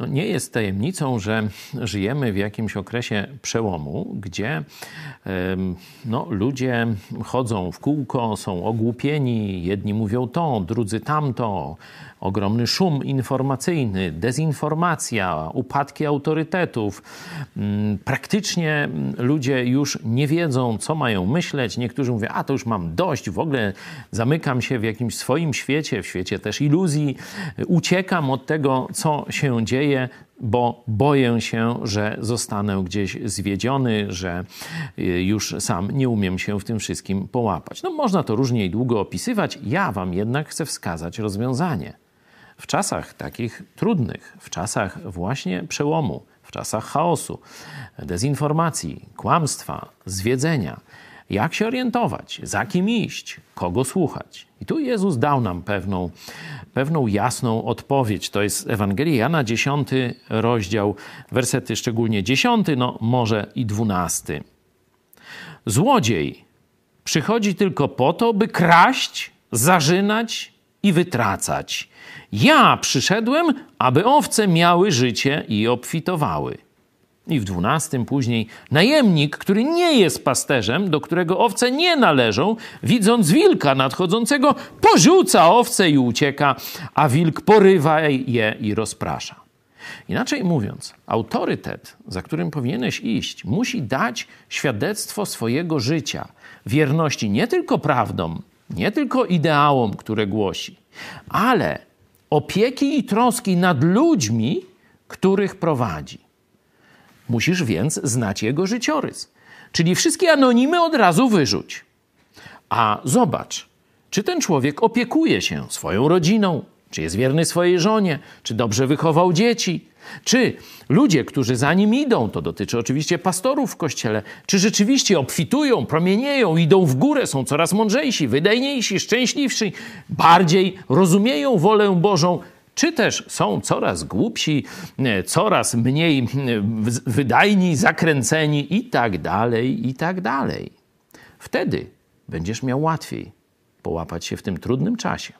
No, nie jest tajemnicą, że żyjemy w jakimś okresie przełomu, gdzie no, ludzie chodzą w kółko, są ogłupieni, jedni mówią to, drudzy tamto, ogromny szum informacyjny, dezinformacja, upadki autorytetów. Mm, praktycznie ludzie już nie wiedzą, co mają myśleć. Niektórzy mówią, a to już mam dość, w ogóle zamykam się w jakimś swoim świecie, w świecie też iluzji, uciekam od tego, co się dzieje, bo boję się, że zostanę gdzieś zwiedziony, że y, już sam nie umiem się w tym wszystkim połapać. No można to różnie i długo opisywać, ja wam jednak chcę wskazać rozwiązanie. W czasach takich trudnych, w czasach właśnie przełomu, w czasach chaosu, dezinformacji, kłamstwa, zwiedzenia, jak się orientować, za kim iść, kogo słuchać. I tu Jezus dał nam pewną, pewną jasną odpowiedź. To jest Ewangelia Jana, 10 rozdział, wersety szczególnie 10, no może i 12. Złodziej przychodzi tylko po to, by kraść, zarzynać i wytracać. Ja przyszedłem, aby owce miały życie i obfitowały. I w dwunastym później najemnik, który nie jest pasterzem, do którego owce nie należą, widząc wilka nadchodzącego, porzuca owce i ucieka, a wilk porywa je i rozprasza. Inaczej mówiąc, autorytet, za którym powinieneś iść, musi dać świadectwo swojego życia, wierności nie tylko prawdom, nie tylko ideałom, które głosi, ale opieki i troski nad ludźmi, których prowadzi. Musisz więc znać jego życiorys. Czyli wszystkie anonimy od razu wyrzuć. A zobacz, czy ten człowiek opiekuje się swoją rodziną, czy jest wierny swojej żonie, czy dobrze wychował dzieci, czy ludzie, którzy za nim idą, to dotyczy oczywiście pastorów w kościele, czy rzeczywiście obfitują, promienieją, idą w górę, są coraz mądrzejsi, wydajniejsi, szczęśliwsi, bardziej rozumieją wolę Bożą, czy też są coraz głupsi, coraz mniej wydajni, zakręceni i tak dalej, i tak dalej. Wtedy będziesz miał łatwiej połapać się w tym trudnym czasie.